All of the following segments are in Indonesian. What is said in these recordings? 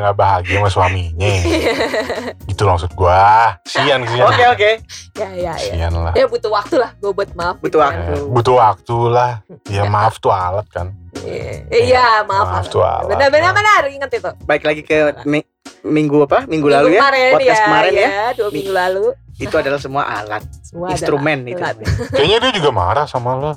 gue dia udah gak bahagia sama suaminya. gitu loh maksud gue. Sian, kesian. Oke oke. Ya ya ya. Sian lah. Ya butuh waktu lah gue buat maaf. Butuh gitu waktu. Eh, butuh waktu lah. Ya maaf tuh alat kan. Iya, Iya, maaf. Maaf lah. tuh alat. Benar benar benar ingat itu. Baik lagi ke mi- minggu apa? Minggu, lalu ya. kemarin Podcast kemarin ya. Dua minggu lalu. Itu adalah semua alat, Semua instrumen itu. adalah alat. Kayaknya dia juga marah sama lo.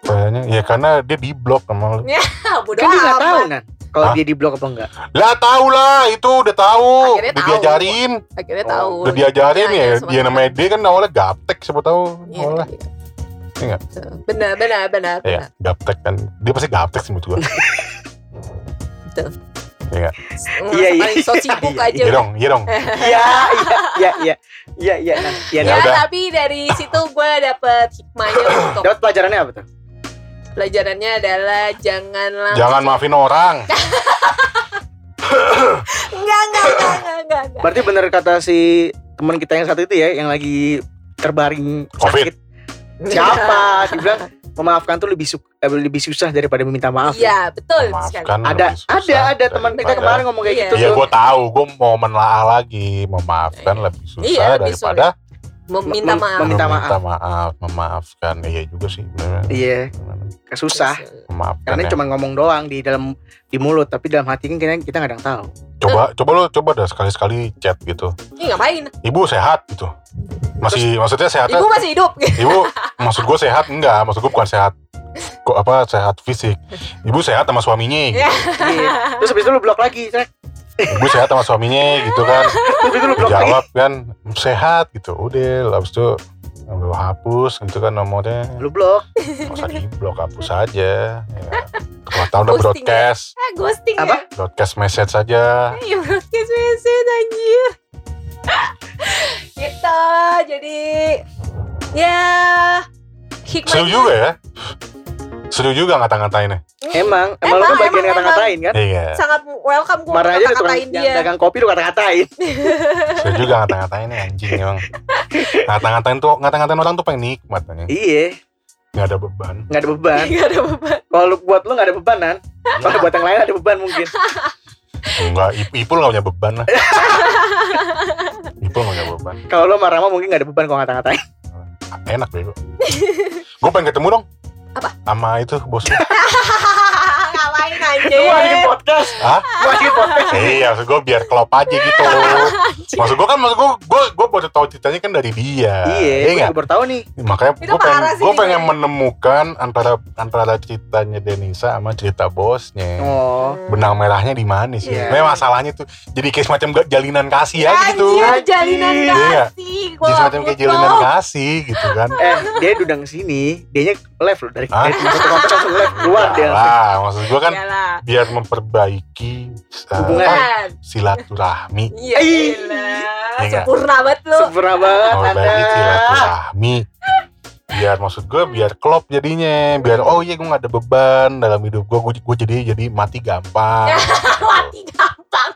Kayaknya ya karena dia di blok sama lo. Ah, bodo Kan dia nggak amat. tahu nan kalau dia di blok apa enggak. Lah tahu lah, itu udah tahu. Akhirnya udah tahu. diajarin. Akhirnya Oh, tahu. Udah diajarin Iya, ya. iya, Dia namanya D kan awalnya gaptek siapa tahu. Iya, Awalnya. iya. Iya. Benar benar benar Iya, gaptek kan. Dia pasti gaptek sih menurut gua. Betul. Iya. Iya, iya, so sibuk iya, aja. Iya dong, iya dong. Iya iya iya iya iya. Iya Ya Ya, tapi dari situ gue dapet hikmahnya untuk Dapat pelajarannya apa tuh? Pelajarannya adalah jangan langsung Jangan maafin orang. enggak enggak enggak enggak enggak, enggak. Berarti bener kata si teman kita yang satu itu ya yang lagi terbaring Covid. sakit. Siapa? Dia bilang memaafkan tuh lebih su- eh, lebih susah daripada meminta maaf. Iya betul sekali. Maafkan Ada ada ada teman kita kemarin ngomong kayak Iya. gitu Iya gue tahu, gue mau menelaah lagi, memaafkan lebih susah Iya, lebih daripada Meminta Mem- maaf. Meminta meminta maaf, memaafkan. Iya juga sih, bener. Iya, susah. Memaafkan. Karena ya. cuma ngomong doang di dalam di mulut, tapi dalam hati kan kita kita nggak ada yang tahu. Coba, coba lo coba dah sekali-sekali chat gitu. Ih ngapain? Ibu sehat gitu. Masih, maksudnya sehatnya, Ibu masih hidup. ibu, maksud gue sehat enggak? Maksud gue bukan sehat, kok apa sehat fisik. Ibu sehat sama suaminya. Iya. Iya. Terus habis itu lu blok lagi, Cek. Ibu sehat sama suaminya gitu kan. Lu. Jawab kan sehat gitu. Udah, habis itu lo hapus gitu kan nomornya. Lu blok. Gak usah di blok hapus aja. Ya. Kalau tahu udah Ghosting broadcast, Ah, ghosting Apa? ya. broadcast message saja. Iya, broadcast message anjir. gitu, jadi ya Seru hikmahnya juga ya. Seru juga ngata-ngatainnya. Emang, emang, lu kan Emang, bagian emang, kata-katain kan? Iya. sangat welcome gue Marah aja tukang kata-katain yang dia. dagang kopi lu kata-katain. Seru juga ngata-ngatainnya anjing emang. Ngata-ngatain tuh, ngata-ngatain orang tuh pengen nikmat kan. Iya, Gak ada beban. nggak ada beban. Gak ada beban. Kalau lu- buat lu nggak ada beban kan? Kalau buat yang lain ada beban mungkin. Enggak, Ip- Ipul gak punya beban lah. Ipul gak punya beban. Kalau lu marah mah mungkin nggak ada beban kalau ngata-ngatain. Enak bego. Gue pengen ketemu dong. Apa? Sama itu bos lu. Ngapain Lu anjir? podcast? Hah? Lu bikin podcast? Iya, maksud gue biar klop aja gitu. Maksud gue kan, maksud gue, gue, gue baru tahu ceritanya kan dari dia. Iya, gue nggak? juga baru tahu nih. Makanya gue pengen, gue pengen menemukan antara antara ceritanya Denisa sama cerita bosnya. Oh, Benang merahnya di mana sih? Iya. Memang masalahnya tuh jadi kayak semacam jalinan kasih aja gitu. Jalinan Iya nggak? kasih. Jadi semacam kayak jalinan kasih gitu kan. eh dia udang sini, dianya live loh dari Hah? dari langsung live keluar dia. Lah, maksud gue kan Iyalah. biar memperbaiki uh, Hubungan. silaturahmi. Iya. Iya? Sempurna banget lu. Sempurna banget memperbaiki silaturahmi biar maksud gue biar klop jadinya biar oh iya gue gak ada beban dalam hidup gue gue, gue jadi jadi mati gampang Mati gampang.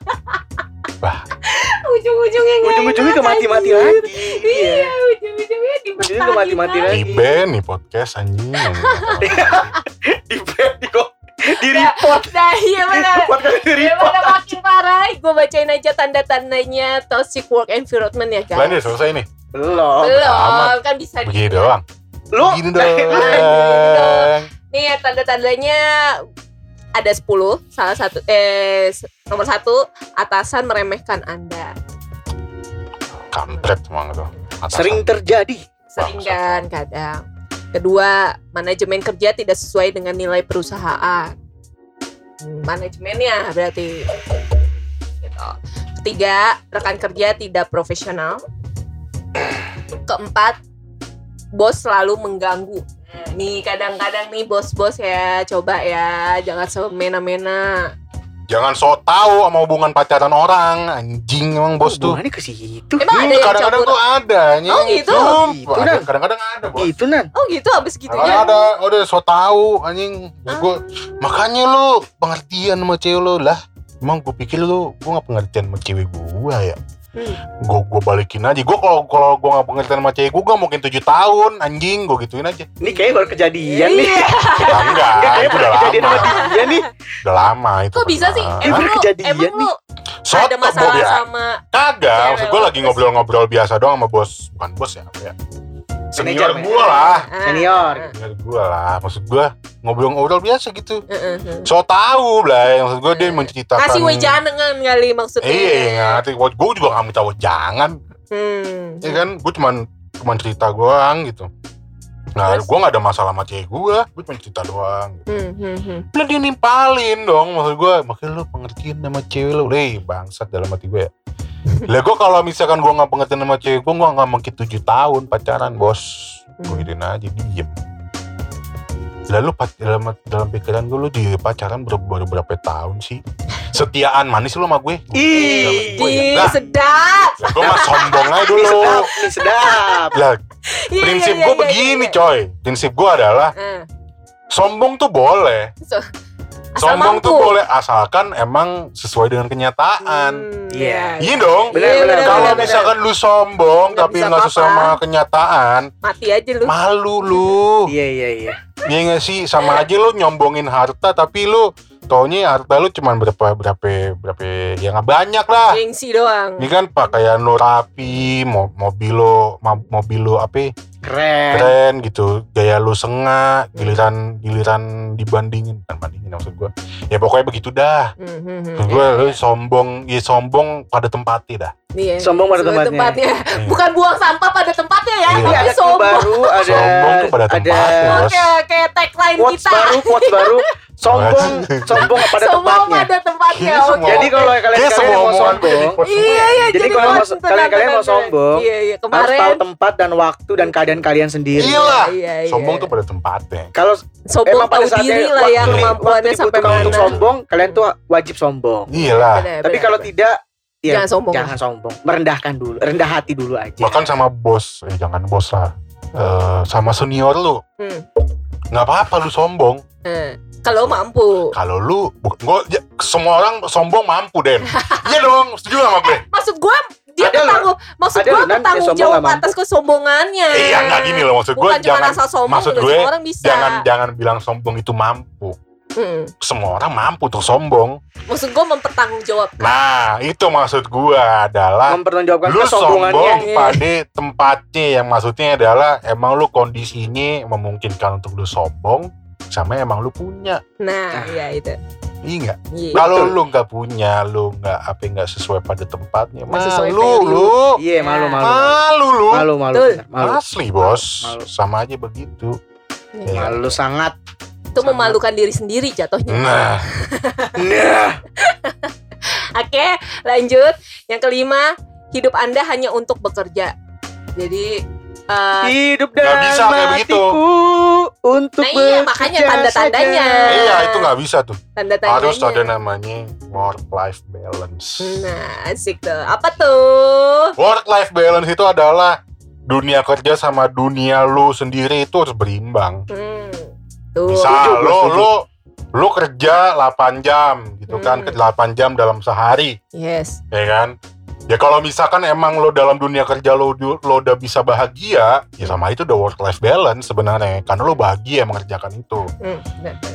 Wah. Ujung-ujungnya nggak Ujung-ujungnya ke mati-mati lagi. Iya, Iya. ujung-ujungnya ke mati-mati lagi. di band nih podcast anjing Di di kok di report. Nah, iya benar. Di report. Daripada makin parah, gue bacain aja tanda-tandanya toxic work environment ya deh guys. selesai nih Belum. Belum, kan bisa begini doang Lu begini doang Nih ya, tanda-tandanya ada 10 Salah satu eh nomor satu atasan meremehkan Anda. kampret emang tuh Atasan. sering terjadi. Sering kan kadang. Kedua, manajemen kerja tidak sesuai dengan nilai perusahaan. Hmm, Manajemennya berarti. Gitu. Ketiga, rekan kerja tidak profesional. Keempat, bos selalu mengganggu. Nih kadang-kadang nih bos-bos ya coba ya jangan semena-mena Jangan sok tahu sama hubungan pacaran orang, anjing emang bos tuh. Hubungannya ke situ. Emang ada yang kadang-kadang tuh ada, anjing. Oh, gitu? Gitu, ada- Nan. kadang-kadang ada, bos. Itu nan. Oh gitu habis gitu ya. ada, udah so tahu anjing. Ah. Gua makanya lu pengertian sama cewek lu lah. Emang gue pikir lu gue gak pengertian sama cewek gue ya. Hmm. Gue gue balikin aja. Gue kalau kalau gue gak pengertian sama cewek gue gak mungkin tujuh tahun anjing. Gue gituin aja. Ini kayaknya baru kejadian nih. Ya, enggak, Enggak, kayaknya itu udah kejadian lama. sama dia nih. Udah lama itu. Kok bisa sih? Emang baru lu, kejadian emang lu Soto ada masalah bilang. sama Kagak, maksud gue lagi ngobrol-ngobrol biasa doang sama bos, bukan bos ya, apa ya? Senior gue lah, Ah, Senior. senior gue lah, maksud gue ngobrol-ngobrol biasa gitu. So tahu lah, maksud gue dia menceritakan. Kasih wejangan kali maksudnya. Iya, iya, ngerti. Gue juga gak minta jangan, Hmm. ya kan? Gue cuman cuman cerita doang gitu. Nah, Terus? gue gak ada masalah sama cewek gue, gue cuma cerita doang. Gitu. Hmm, hmm, hmm. Dia nimpalin dong, maksud gue, makanya lu pengertian sama cewek lu, Hei, bangsat dalam hati gue ya. Lah gue kalau misalkan gue gak pengertian sama cewek gue, gue gak mungkin 7 tahun pacaran, bos. Gue Hmm. gituin aja, diem. Lalu dalam, dalam pikiran gue, lu di pacaran baru, baru berapa tahun sih? Setiaan manis lu sama gue. Ih, Gua ya, lah. sedap. Gue mah sombong aja dulu. sedap, sedap. Lah, Iya, prinsip iya, gue iya, begini, coy. Prinsip gue adalah, Ah, sombong tuh boleh. so- asal Sombong mampu. tuh boleh asalkan emang sesuai dengan kenyataan. Hmm, Iya. Iya dong. Benar, Iya, benar, Kalau benar, misalkan lu sombong Nggak tapi nggak sesuai sama kenyataan, Mati aja lu. malu lu. Iya, iya, iya. Iya nggak sih? Sama aja lu nyombongin harta tapi lu taunya harta lu cuman berapa berapa berapa ya nggak banyak lah. Gengsi doang. Ini kan pakaian lu rapi, mo- mobil lu mobil lu apa? Keren. Keren gitu. Gaya lu sengak, giliran giliran dibandingin bukan bandingin maksud gua. Ya pokoknya begitu dah. Hmm, hmm, hmm. Maksud gue lu sombong, ya sombong pada tempatnya dah. Iya. Sombong pada Sesuai tempatnya. Iya. Bukan buang sampah pada tempatnya ya. Iya. Ini Tapi sombong. baru, ada Sombong tuh pada tempatnya, ada. Oke, kayak tagline quotes kita. baru, quotes baru. Sombong, sombong pada sombong tempatnya. pada tempatnya. Oke. semua- Jadi kalau kalian kalian semua mau sombong, Iya, iya. Jadi kalau mau- tenang, kalian- kalian mau sombong, Iya, iya. harus Kemarin tahu tempat dan waktu dan keadaan kalian sendiri. Iya. Iya, iya. Sombong tuh pada tempatnya. Kalau sombong emang pada saatnya diri lah ya waktu, kemampuannya waktu sampai dibutuhkan mana. untuk sombong, kalian tuh wajib sombong. Iya lah. Tapi kalau tidak, ya Jangan sombong. jangan sombong. Merendahkan dulu, rendah hati dulu aja. Bahkan sama bos, eh jangan bos lah. Eh, sama senior lu, Hmm. nggak apa-apa lu sombong. Eh, Kalau mampu. Kalau lu, gua, ya, semua orang sombong mampu Den. iya dong, setuju sama gue. Maksud gua dia Ada bertanggung maksud yang bertanggung jawab atas kesombongannya. Iya nggak gini loh maksud gue. Bukan cuma Jangan, asal sombong maksud gue, orang bisa. jangan jangan bilang sombong itu mampu. Hmm. Semua orang mampu untuk sombong. Maksud gua mempertanggungjawabkan. Nah, itu maksud gue adalah Mempertanggungjawabkan lu kesombongannya. sombong Iya. pada tempatnya yang maksudnya adalah emang lu kondisinya memungkinkan untuk lu sombong sama emang lu punya Nah, Ah. iya itu. iya nggak Iya. kalau lu nggak punya lu nggak apa nggak sesuai pada tempatnya Nggak sesuai malu value. lu Iya, malu malu. malu lu Malu malu. Malu. asli bos Malu. sama aja begitu Iya. Malu sangat. Itu memalukan diri sendiri jatuhnya. nah Nah, Oke, lanjut. Yang kelima, hidup Anda hanya untuk bekerja. Jadi eh, hidup dan bisa kayak begitu. untuk Nah iya, makanya tanda-tandanya. saja. iya itu nggak bisa tuh tanda-tandanya. harus ada namanya work life balance Nah, asik tuh. Apa tuh? work life balance itu adalah dunia kerja sama dunia lu sendiri itu harus berimbang Hmm. Tuh. Misal lu setuju. lu lu kerja 8 jam gitu kan, Hmm. ke 8 jam dalam sehari, Yes. ya kan? Ya kalau misalkan emang lo dalam dunia kerja lo, lo udah bisa bahagia, ya sama itu udah work life balance sebenarnya, karena lo bahagia mengerjakan itu. Hmm.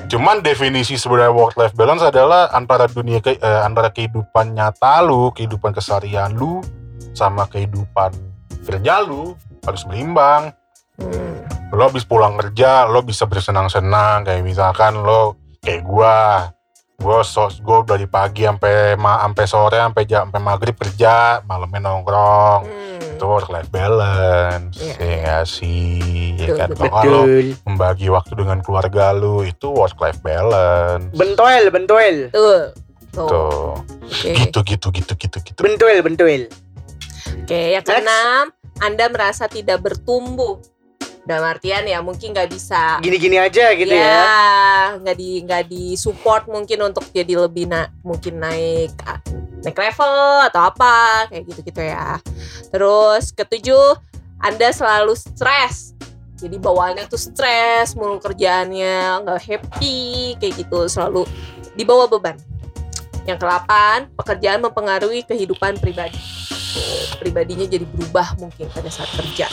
Cuman definisi sebenarnya work life balance adalah antara dunia ke, eh, antara kehidupan nyata lu, kehidupan keseharian lu, sama kehidupan kerja lu harus berimbang Hmm. Lo habis pulang kerja lo bisa bersenang-senang kayak misalkan lo kayak gua gua so, gua dari pagi sampai ma sampai sore sampai jam sampai maghrib kerja malamnya nongkrong Hmm. itu work life balance Iya. ya nggak sih ya kan betul. kalau membagi waktu dengan keluarga lu itu work life balance Bentoel, bentoel. Tuh. Tuh. tuh Oke. gitu gitu gitu gitu gitu Bentoel, bentoel. Oke, yang keenam, Anda merasa tidak bertumbuh dalam artian ya mungkin nggak bisa. Gini-gini aja gitu ya. nggak di nggak di support mungkin untuk jadi lebih na mungkin naik naik level atau apa kayak gitu gitu ya. Terus ketujuh anda selalu stres. Jadi bawaannya tuh stres mulu kerjaannya nggak happy kayak gitu. Selalu dibawa beban. Yang kedelapan pekerjaan mempengaruhi kehidupan pribadi. Pribadinya jadi berubah mungkin pada saat kerja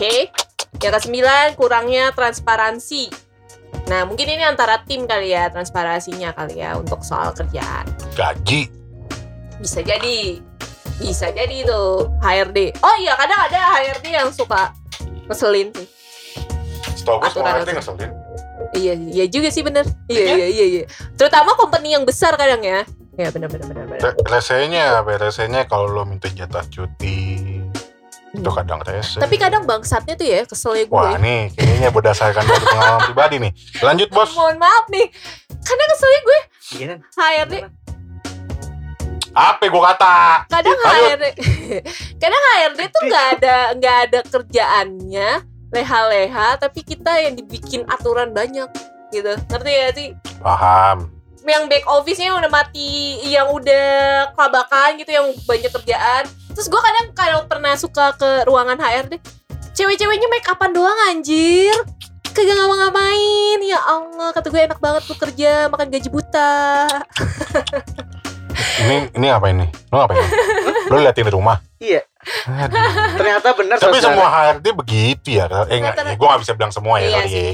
Oke. Yang kesembilan, kurangnya transparansi. Nah, mungkin ini antara tim kali ya, transparansinya kali ya untuk soal kerjaan. Gaji. Bisa jadi. Bisa jadi itu HRD. Oh iya, kadang ada HRD yang suka ngeselin sih. Setahu gue semua RT ngeselin. Iya, iya juga sih bener. Iya, Iya. iya, iya, iya. Terutama company yang besar kadang ya. Ya benar benar benar benar. Re- Resenya ya? Resenya kalau lo minta jatah cuti itu kadang rese. Tapi kadang bangsatnya tuh ya keselnya gue. Wah nih kayaknya berdasarkan dari pengalaman pribadi nih. Lanjut bos. Mohon maaf nih. Kadang keselnya gue Gini. HRD Apa gue kata? kadang Lanjut. HRD kadang HRD tuh nggak ada nggak ada kerjaannya leha-leha tapi kita yang dibikin aturan banyak gitu ngerti gak sih Paham. yang back office-nya udah mati yang udah kelabakan gitu yang banyak kerjaan terus gue kadang kalau pernah suka ke ruangan HRD cewek-ceweknya make upan doang anjir kagak ngapa-ngapain ya Allah kata gue enak banget tuh kerja makan gaji buta Ini ini apa ini? Lo ngapain? Lo liatin di rumah? Iya. Ternyata benar Tapi saudara. semua HRD begitu ya. Eh enggak, ya, gue gak bisa bilang semua ya iya kali ya. sih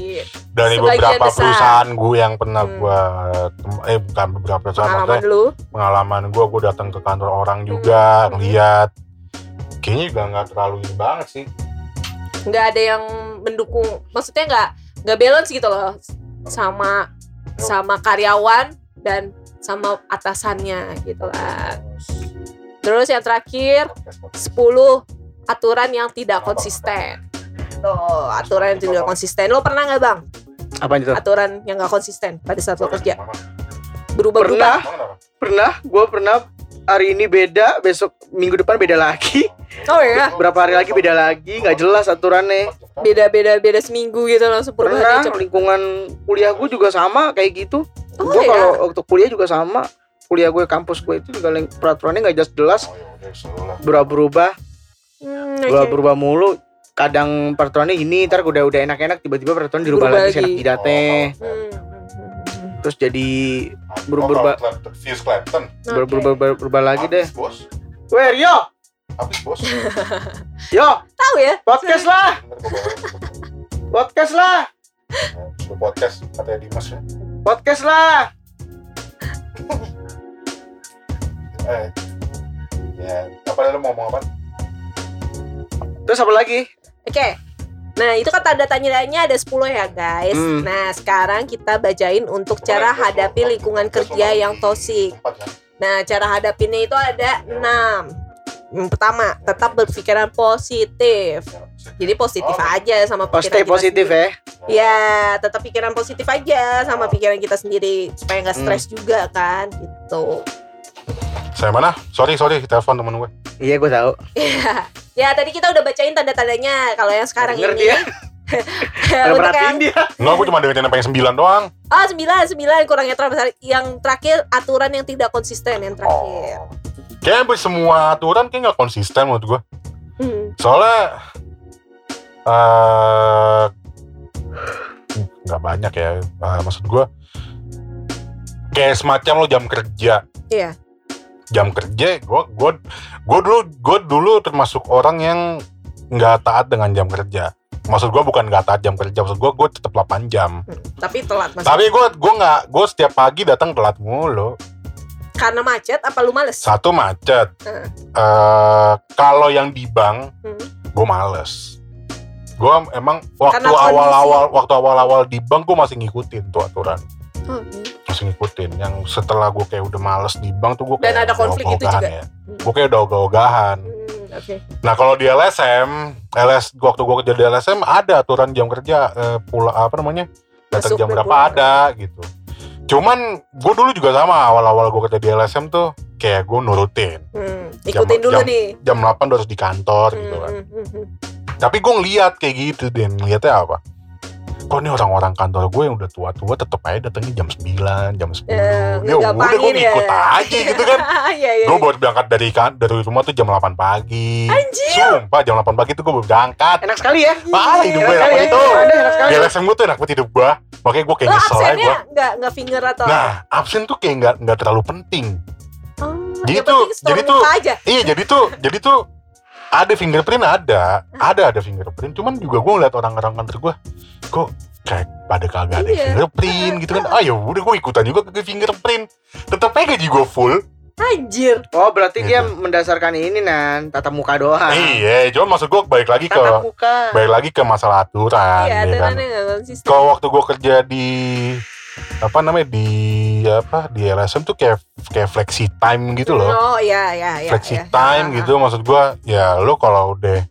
Dari Sebagian beberapa besar. perusahaan gue yang pernah Hmm. gue eh bukan beberapa perusahaan pengalaman dulu pengalaman gue gue datang ke kantor orang juga Hmm. ngeliat kayaknya juga nggak terlalu ini banget sih nggak ada yang mendukung maksudnya nggak nggak balance gitu loh sama sama karyawan dan sama atasannya gitu kan terus yang terakhir 10 aturan yang tidak konsisten. Tuh, aturan yang tidak konsisten. Lo pernah nggak bang? Apa itu? aturan yang nggak konsisten pada saat lo kerja. Pernah, berubah-berubah. Pernah, gue pernah hari ini beda, besok minggu depan beda lagi, oh ya berapa hari lagi beda lagi, nggak jelas aturannya. beda-beda beda seminggu gitu langsung Pernah perubahannya cepet. lingkungan kuliah gue juga sama kayak gitu. oh gue ya kalau waktu kuliah juga sama, kuliah gue kampus gue itu juga peraturannya nggak jelas-jelas, berubah-berubah, Hmm, oke. berubah-berubah mulu. Kadang peraturannya ini, ntar udah udah enak-enak, tiba-tiba peraturan dirubah Berubah lagi, lagi. Hmm, hmm, hmm, hmm. Terus jadi berubah Berubah- berubah, berubah, berubah lagi deh. Bos? Weh Rio, habis bos? Yo! Tahu ya? Podcast lah, podcast lah, sudah podcast katanya Dimas ya. Podcast lah. eh ya apa lo mau ngomong apa Terus apa lagi? Oke. Nah, itu kan tanda tanya-tanya ada 10 ya, guys. Hmm. Nah, sekarang kita bacain untuk cara hadapi lingkungan kerja yang toksik. Kan? Nah, cara hadapinnya itu ada 6. Yang pertama, tetap berpikiran positif. Jadi positif Oh. aja sama pikiran stay kita positif sendiri. ya. Ya, tetap pikiran positif aja sama pikiran kita sendiri supaya nggak Hmm. stres juga kan, gitu. Saya mana sorry sorry telepon temen gue Iya gue tahu. ya, tadi kita udah bacain tanda-tandanya. Kalau yang sekarang Denger ini dia. Perhatiin yang dia. Enggak, gue cuma dengerin sampai yang sembilan doang. Oh sembilan sembilan kurangnya terbesar. Yang terakhir aturan yang tidak konsisten yang terakhir. Oh. Kayaknya semua aturan kayak nggak konsisten menurut gue. Hmm. Soalnya eh nggak banyak ya. Eh, maksud gue kayak semacam lo jam kerja. Iya. Jam kerja, gue gue gue dulu gue dulu termasuk orang yang nggak taat dengan jam kerja. Maksud gue bukan nggak taat jam kerja, maksud gue gue tetap 8 jam. Hmm. Tapi telat mas. Tapi gue gue nggak gue setiap pagi datang telat mulu. Karena macet apa lu males? Satu macet. Heeh. eh kalau yang di bank Hmm. gue males. Gue emang waktu awal-awal waktu awal-awal di bank gue masih ngikutin tuh aturan, hmm. Masih ngikutin. Yang setelah gue kayak udah males di bank tuh gue Dan kayak ada konflik itu juga. ya. Hmm. Gue kayak udah ogah-ogahan. Hmm, Oke. Nah kalau di LSM, LS waktu gue kerja di LSM ada aturan jam kerja eh, pula apa namanya datang Masuk jam dan berapa pulang. ada gitu. Cuman gue dulu juga sama awal-awal gue kerja di LSM tuh kayak gue nurutin Hmm. Ikutin Jam- dulu jam- nih. jam 8 udah harus di kantor gitu Hmm, kan. hmm, hmm, hmm. Tapi gue ngeliat kayak gitu dan ngeliatnya apa? Kok ini orang-orang kantor gue yang udah tua-tua tetep aja datangnya jam 9, jam 10. Eh, ya udah gue ngegampangin ya. ngikut aja gitu kan. Iya iya. Gue baru berangkat dari kan dari rumah tuh jam 8 pagi. Anjir. Sumpah jam 8 pagi tuh gue baru berangkat. Enak sekali ya. Parah hidup gue Enak enak sekali banget ya. itu. Ada enak gue tuh enak banget hidup gue. Makanya gue kayak Lo nyesel aja absennya gue. nggak nggak finger atau? Nah, absen tuh kayak nggak nggak terlalu penting. Oh, jadi tuh- jadi tuh- aja. Iya, jadi tuh jadi tuh ada fingerprint ada, ada ada fingerprint. Cuman juga gue ngeliat orang-orang kantor gue, kok kayak pada kagak ada Iya. fingerprint gitu kan. Ah ya udah gue ikutan juga ke fingerprint. Tetep aja gaji gue full. Anjir. Oh berarti dia Gitu. mendasarkan ini nan tatap muka doang. Iya, cuman maksud gue balik lagi ke Tatap muka. balik lagi ke masalah aturan, Iya, ya kan. Kalau waktu gue kerja di apa namanya di apa di LSM tuh kayak kayak flexi time gitu loh. Oh iya iya iya. flexi iya. time Ah, gitu maksud gua ya lo kalau udah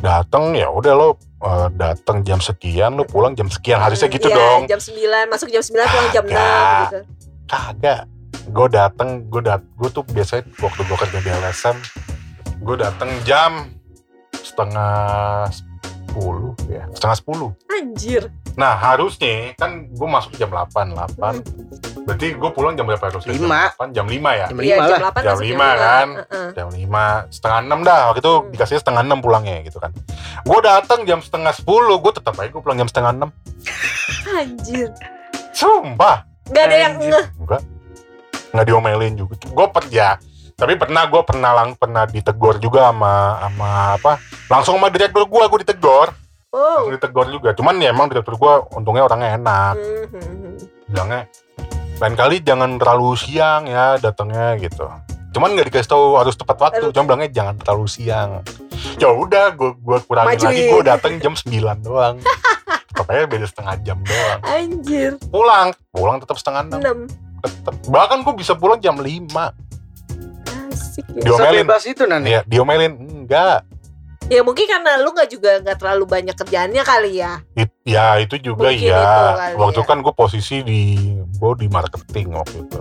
datang ya udah lo uh, datang jam sekian lo pulang jam sekian harusnya gitu Iya, dong jam 9, masuk jam 9 pulang jam 6 Kagak. gitu. kagak gue datang gue dat gue tuh biasanya waktu gue kerja di LSM gue datang jam setengah sepuluh ya setengah sepuluh Anjir. nah harusnya kan gue masuk jam 8 8 berarti gue pulang jam berapa harusnya Lima. jam 8 jam 5 ya Jam Iya, lima jam lah. 8 Jam masuk lima kan. Heeh. jam lima setengah enam dah waktu itu Hmm. dikasih setengah enam pulangnya gitu kan gue datang jam setengah sepuluh gue tetap aja gue pulang jam setengah enam Anjir. sumpah Gak ada yang ngeh. enggak nggak diomelin juga gue ya tapi pernah gue pernah lang pernah ditegur juga sama sama apa? Langsung sama direktur gue gue ditegur Oh. langsung ditegur juga. Cuman ya emang direktur gue untungnya orangnya enak. Hmm, hmm, hmm. bilangnya lain kali jangan terlalu siang ya datangnya gitu. Cuman nggak dikasih tahu harus tepat waktu. Cuma bilangnya jangan terlalu siang. Ya udah gue gue kurangin Majuin. lagi. Gue datang jam 9 doang. Aja beda setengah jam doang. Anjir. pulang. Pulang tetap setengah enam. 6. tetap bahkan gue bisa pulang jam 5 Asik ya. Diomelin. Sebebas itu nan. ya diomelin enggak Ya mungkin karena lu gak juga gak terlalu banyak kerjaannya kali ya. It- ya itu juga Mungkin ya itu kali waktu ya. kan gue posisi di gue di marketing waktu itu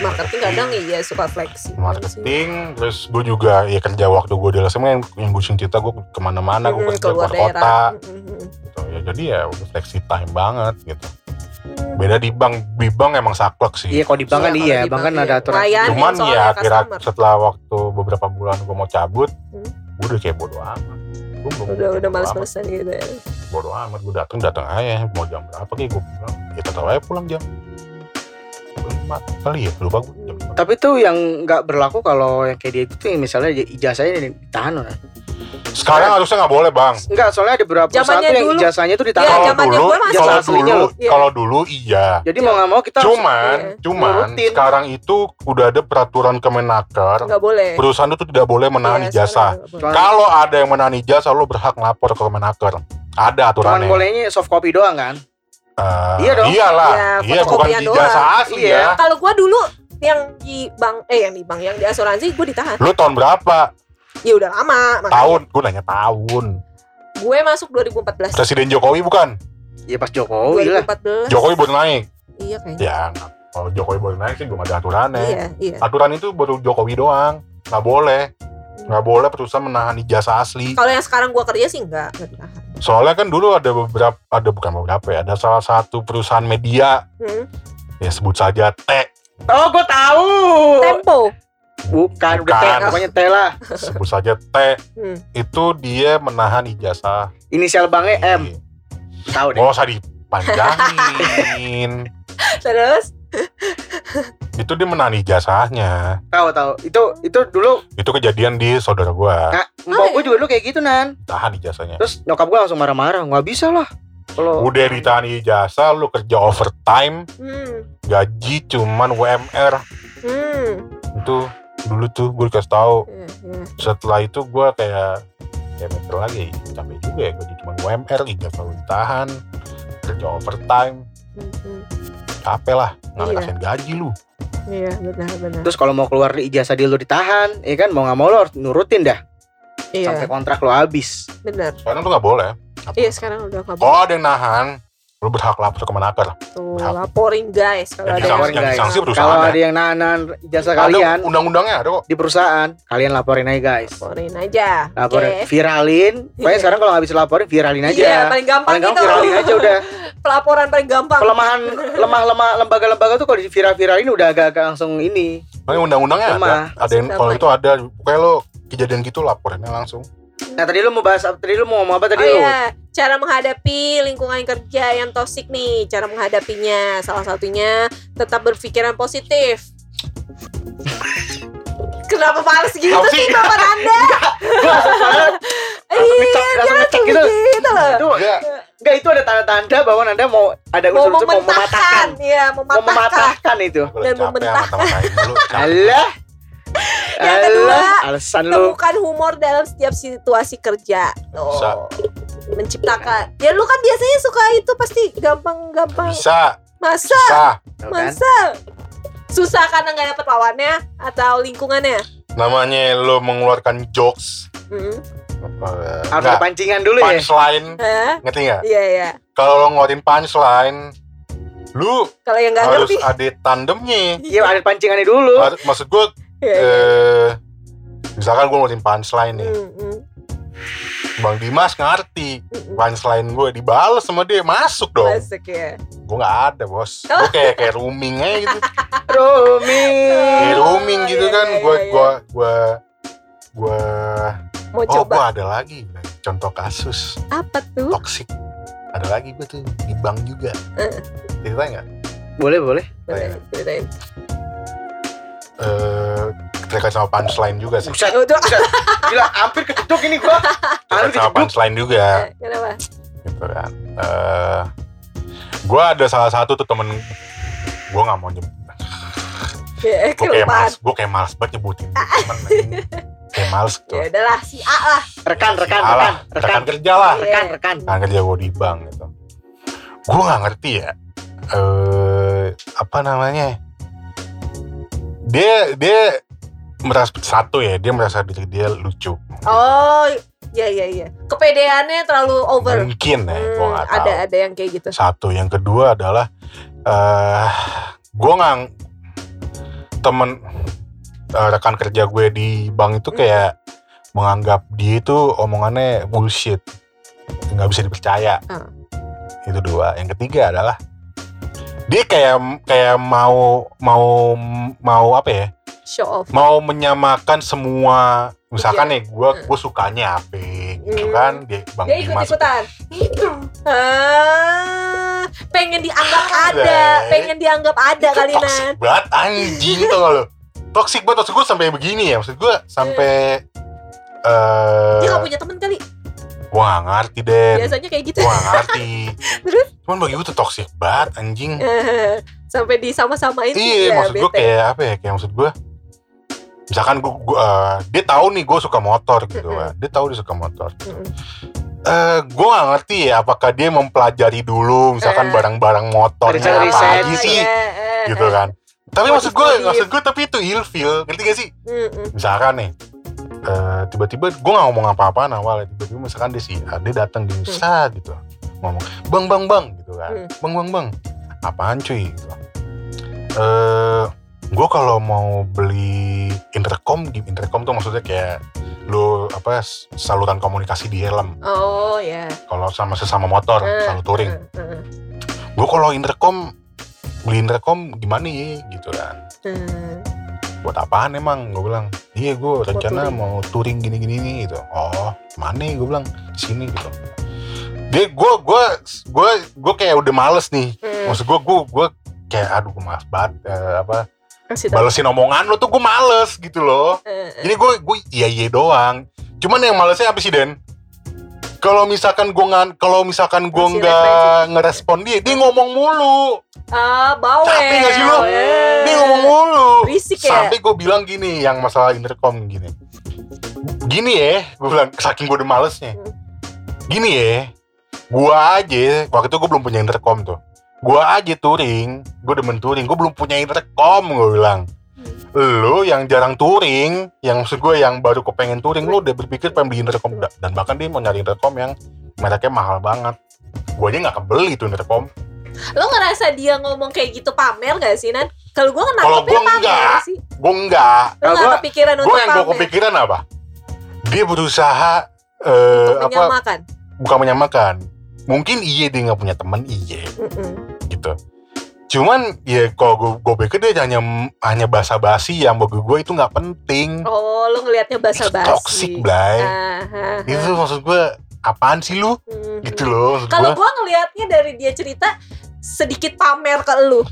Marketing kadang iya suka fleksi. marketing terus gue juga ya kerja waktu gue di LSM yang, yang gue cerita gue ke mana-mana gue Hmm, kerja keluar kota Hmm, gitu ya jadi ya flexi time banget gitu hmm. Beda di bank di bank emang saklek sih Iya kalau di bank kan Iya, iya, bank kan ada iya. aturan. Layan. cuman ya kira customer. setelah waktu beberapa bulan gue mau cabut Hmm. gue udah kayak bodo amat gue belum Udah udah bodo amat. males-malesan gitu ya. bodo amat gue datang datang aja mau jam berapa kayak gue pulang ya tetap aja pulang jam lima kali ya lupa gue jam lima. Tapi tuh yang nggak berlaku kalau yang kayak dia itu tuh yang misalnya ijazahnya ditahan Nan. Sekarang harusnya nggak boleh bang Enggak, soalnya ada beberapa perusahaan yang dulu. ijazahnya tuh Iya, ditahan. kalau zamannya dulu kalau dulu. Iya. kalau dulu iya Jadi mau nggak mau kita harus cuman Iya. cuman Nurutin. sekarang itu udah ada peraturan Kemenaker Nggak boleh. perusahaan itu tidak boleh menahan Iya, ijazah. Cuman- kalau ada yang menahan ijazah lo berhak lapor ke Kemenaker ada cuman aturannya bolehnya soft copy doang kan. Eh, Iya dong. iyalah Iya, iya bukan ijazah asli Iya. ya Kalau gue dulu yang di bank eh yang di bank yang di asuransi gue ditahan. lu tahun berapa Ya udah lama. makanya. tahun gue nanya tahun Gue masuk 2014. presiden Jokowi bukan Iya pas Jokowi lah. 2014. Jokowi baru naik Iya kayaknya. ya nggak. kalau Jokowi baru naik sih belum ada aturannya Iya, iya. aturan itu baru Jokowi doang nggak boleh nggak boleh perusahaan menahan ijazah asli Kalau yang sekarang gue kerja sih enggak, enggak ditahan. soalnya kan dulu ada beberapa ada bukan beberapa ya ada salah satu perusahaan media Hmm. ya sebut saja T Oh, gue tahu. Tempo. Bukan, udah Bukan. teh, pokoknya teh lah. sebut saja T Hmm. itu dia menahan ijazah Inisial banknya M. Tahu deh. Gak usah dipanjangin Terus itu dia menahan ijazahnya Tahu tahu. Itu itu dulu itu kejadian di saudara gua nah, Oh, mbak gue iya. juga dulu kayak gitu nan. tahan ijazahnya Terus nyokap gue langsung marah-marah. Nggak bisa lah. Kalau udah ditahan ijazah lu kerja overtime hmm. gaji cuman WMR Hmm. itu dulu tuh gue dikasih tahu Iya, iya. setelah itu gue kayak kayak mikir lagi capek juga ya gaji cuma UMR ijazah lu ditahan kerja overtime Hmm, hmm. capek lah nggak Iya. gaji lu Iya, benar benar. terus kalau mau keluar ijazah dia lu ditahan, ya kan mau nggak mau lo harus nurutin dah Iya, sampai kontrak lo habis. benar. sekarang tuh nggak boleh Iya, sekarang udah kabur. kalau ada yang nahan lu berhak lapor ke Menaker. Tuh, Berhak. laporin guys kalau Yang ada disangsi- Laporin, yang guys. disangsi perusahaan Kalau ya. ada yang nahan Ada kalian undang-undangnya ada kok. di perusahaan, kalian laporin aja guys. laporin aja. Laporin, Oke. viralin. Pokoknya sekarang kalau bisa laporin, viralin aja. Iya, paling gampang Paling gampang gitu. viralin aja udah. Pelaporan paling gampang. Pelemahan lemah-lemah lembaga-lembaga tuh kalau di viral-viralin udah agak-agak langsung ini. Makanya undang-undangnya ada. Ada yang kalau itu ada. Pokoknya lo kejadian gitu laporinnya langsung. Nah tadi lu mau bahas apa? Tadi lu mau ngomong apa tadi Oh lu? iya, cara menghadapi lingkungan kerja yang toksik nih, cara menghadapinya. Salah satunya tetap berpikiran positif. Kenapa males gitu sih? Bapak Anda? Langsung ngecek gitu. Gitu loh. Itu Enggak. enggak itu ada tanda-tanda bahwa Anda mau ada Mau unsur-unsur mau mematahkan. ya, Mau mematahkan. mematahkan itu. Dan capek. Alah. Yang kedua, alasan lu. Temukan humor dalam setiap situasi kerja. Bisa. Oh. Menciptakan. Ya lu kan biasanya suka itu pasti gampang-gampang. Bisa, Masa? bisa. Tuh kan? Masa? Susah karena nggak dapet lawannya atau lingkungannya? Namanya lo mengeluarkan jokes. Hmm. eh, Harus pancingan dulu ya. punchline. Hah? Ngerti nggak? Iya iya. Kalau lo ngeluarin punchline, lu Kalau yang nggak harus ngerti. ada tandemnya. Iya, ada pancingannya dulu. Maksud gue, Iya, iya. eh, misalkan gue ngeluarin punchline nih, Hmm, hmm, Bang Dimas ngerti hmm. punchline gue dibales sama dia masuk dong. Masuk ya. Gue nggak ada bos. Gue kayak kayak rooming aja gitu. Roaming. Kayak rooming gitu iya, kan. Gue gue gue gue Mau oh gue coba ada lagi contoh kasus apa tuh? toksik. Ada lagi gue tuh di bank juga. Eh. Cerita nggak? Boleh, boleh. Boleh, ceritain. Eh terkait sama punchline juga sih. Buset. Udah. Gila, hampir kejeduk ini gua. Terkait sama punchline juga. Eh, Kenapa? gitu kan. Eh gue ada salah satu tuh temen gue nggak mau nyebut Ya, gue kayak males gue kayak males banget nyebutin temen anjing. kayak males gitu Ya udahlah si A lah. Rekan, rekan, Alah, rekan, rekan rekan, kerja lah Iya. rekan, rekan. rekan kerja gue di bank gitu gue nggak ngerti ya eh apa namanya dia dia merasa satu ya dia merasa diri dia lucu Oh, iya iya iya. Kepedeannya terlalu over. mungkin ya gue Hmm, nggak tahu ada ada yang kayak gitu. satu yang kedua adalah eh gue nggak temen eh, rekan kerja gue di bank itu kayak menganggap dia itu omongannya bullshit nggak bisa dipercaya Ah. itu dua yang ketiga adalah dia kayak kayak mau mau mau apa ya Show off. mau menyamakan semua misalkan Iya. nih gue gue sukanya apa gitu Hmm. kan dia bang Dia ikut ikutan. Ah, pengen dianggap ada, Anjay. pengen dianggap ada itu kali toxic Nan. banget anjing tuh lo toxic banget maksud gue sampai begini ya maksud gue sampai eh Dia gak punya temen kali. Gue gak ngerti deh Biasanya kayak gitu. gue gak ngerti Terus? cuman bagi gue tuh toxic banget anjing Sampai disama-samain sih, iya ya, maksud gue bete. kayak apa ya kayak maksud gue misalkan gue, dia tahu nih gue suka motor gitu kan dia tahu dia suka motor Mm-mm. eh gue gak ngerti ya apakah dia mempelajari dulu misalkan Eh. barang-barang motornya apa aja sih Iya, eh, gitu eh. kan tapi maksud gue Modif-modif. maksud gue tapi itu ilfeel ngerti gak sih Mm-mm. misalkan nih eh, tiba-tiba gue gak ngomong apa-apaan awalnya. Tiba-tiba misalkan dia sih dia datang di Nusa gitu. Ngomong bang bang bang gitu kan. Hmm. bang bang bang apaan cuy? Gitu. Eh gue kalau mau beli intercom di intercom tuh maksudnya kayak lu apa saluran komunikasi di helm. Oh ya. kalau sama sesama motor Eh, selalu touring. eh, eh, gue kalau intercom beli intercom gimana ya gitu kan. Eh. Buat apaan emang gue bilang iya gue rencana touring. mau touring gini gini nih gitu oh mana gue bilang sini gitu dia gue gue gue gue kayak udah males nih Hmm. maksud gue gue gue kayak aduh gue males banget eh, apa Kasih balesin omongan lo tuh gue males gitu loh eh. jadi gue gue iya iya doang cuman yang malesnya apa sih Den kalau misalkan gue ngan kalau misalkan gue nggak ngerespon dia dia ngomong mulu Ah, bawel. Capek gak sih? Eh. Dia ngomong mulu. Berisik ya? sampai gue bilang gini yang masalah intercom gini. Gini ya gue bilang saking gue udah malesnya. Gini ya gue aja waktu itu gue belum punya intercom tuh. Gue aja touring gue demen touring gue belum punya intercom gue bilang. Lu yang jarang touring yang maksud gue yang baru kepengen touring lu udah berpikir pengen beli intercom. Da- dan bahkan dia mau nyari intercom yang mereknya mahal banget. Gue aja nggak kebeli tuh intercom. Lo ngerasa dia ngomong kayak gitu pamer gak sih Nan? Kalau gue Kalau nangkepnya gua pamer enggak. sih? gue enggak. Kalau gak gua- kepikiran gue untuk yang gue kepikiran apa? Dia berusaha eh, Untuk apa menyamakan? bukan menyamakan. Mungkin iya dia nggak punya teman iya Mm-mm. gitu. Cuman ya kalau gue gue pikir dia hanya hanya basa-basi yang bagi gue itu nggak penting. Oh lo ngelihatnya basa-basi. toxic blay. Ah, ah, ah. itu maksud gue apaan sih lu? Mhm. gitu loh Kalau gue gue ngelihatnya dari dia cerita sedikit pamer ke lu.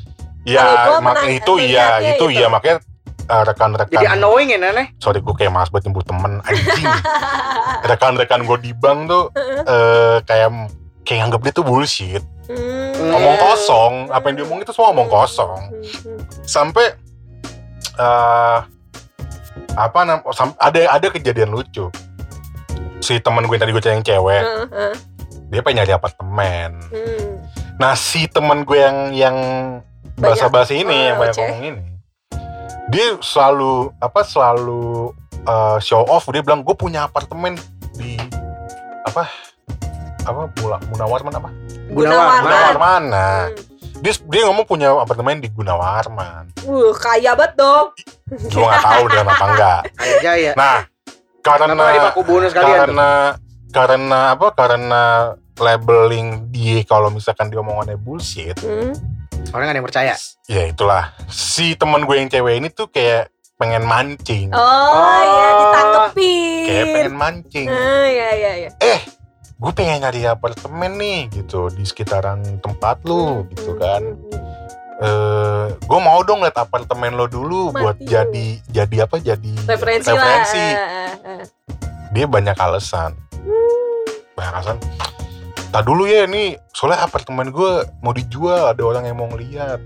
Ya mak itu iya itu iya makanya eh, rekan-rekan Jadi annoying ya Nane. sorry gue kayak mas buat nyebut temen anjing. Rekan-rekan gue di bank tuh eh, kayak kayak anggap dia tuh bullshit. Hmm, ngomong iya. kosong apa yang dia omong itu semua ngomong kosong. Hmm, sampai eh apa nam sam- ada ada kejadian lucu. Si teman gue yang tadi gue cari yang cewek hmm, hmm, dia pengen nyari apartemen. Hmm. Nah si teman gue yang yang basa-basi ini Oh, yang banyak ngomong ini. Dia selalu apa selalu eh, show off. Dia bilang gue punya apartemen di apa apa Mula, Munawarman apa? Gunawarman. Gunawarman. Nah Hmm. dia dia ngomong punya apartemen di Gunawarman. Uh, kaya banget dong. gue nggak tahu dia apa enggak. Aja ya. nah karena karena karena apa karena labeling dia kalau misalkan dia omongannya bullshit Hmm. Orang gak ada yang percaya. ya itulah si teman gue yang cewek ini tuh kayak pengen mancing Oh, Oh. ya ditangkepin. kayak pengen mancing Ah, ya ya ya. eh gue pengen nyari apartemen nih gitu di sekitaran tempat lu Hmm, gitu hmm, kan eh gue mau dong liat apartemen lo dulu Mati buat jadi jadi apa jadi Referensi, referensi. lah. Ah, ah. dia banyak alasan Hmm. banyak alasan tak dulu ya ini. Soalnya apartemen gue mau dijual ada orang yang mau ngeliat.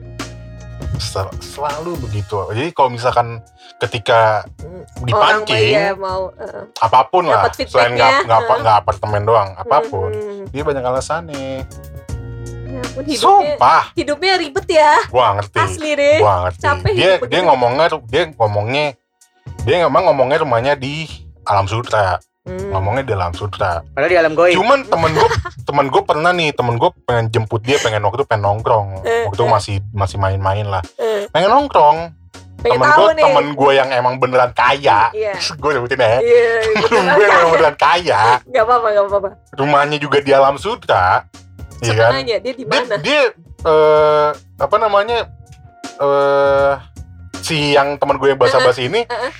Sel- selalu begitu. Jadi kalau misalkan ketika Hmm. Dipancing iya mau uh, apa pun lah selain nggak nggak nggak apartemen doang apa pun hmm, dia banyak alasannya. Ya ampun, hidupnya sumpah. hidupnya ribet ya. gua ngerti Asli deh. gua ngerti. Capek dia dia ngomongnya dia ngomongnya dia emang ngomongnya rumahnya di alam sutra Hmm. ngomongnya di alam sutra. Padahal di alam goib. Cuman temen gue temen gue pernah nih temen gue pengen jemput dia pengen waktu itu pengen nongkrong. Eh, waktu itu eh. masih masih main-main lah. Eh, pengen nongkrong. Pengen temen gue temen gue yang emang beneran kaya. Iya. gue sebutin ya. Iya, temen beneran. gue yang beneran kaya. Gak apa-apa, gak apa-apa. rumahnya juga di alam sutra. Iya kan? dia di dia, mana? dia eh, apa namanya? Eh si yang temen gue yang basa-basi ini eh.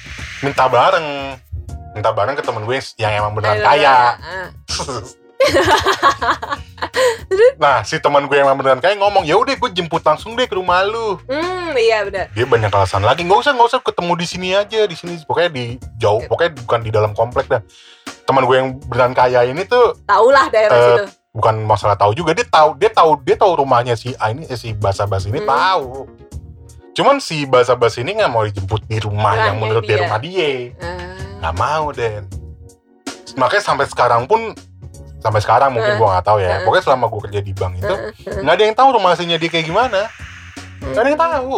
minta bareng minta bareng ke temen gue yang emang beneran Ayo, kaya ah. nah si teman gue yang emang beneran kaya ngomong ya udah gue jemput langsung deh ke rumah lu Hmm, iya benar. dia banyak alasan lagi nggak usah nggak usah ketemu di sini aja di sini pokoknya di jauh pokoknya bukan di dalam komplek dah teman gue yang beneran kaya ini tuh Tahu lah daerah Eh, situ. bukan masalah tahu juga dia tahu dia tahu dia tahu rumahnya si A ini eh, si basa basi ini Hmm. tahu cuman si basa basi ini nggak mau dijemput di rumah yang menurut dia dia. rumah dia Ah. Nggak mau Den makanya sampai sekarang pun sampai sekarang mungkin Eh. gue nggak tahu ya Eh. pokoknya selama gue kerja di bank itu Eh, nggak ada yang tahu rumah aslinya dia kayak gimana nggak ada yang tahu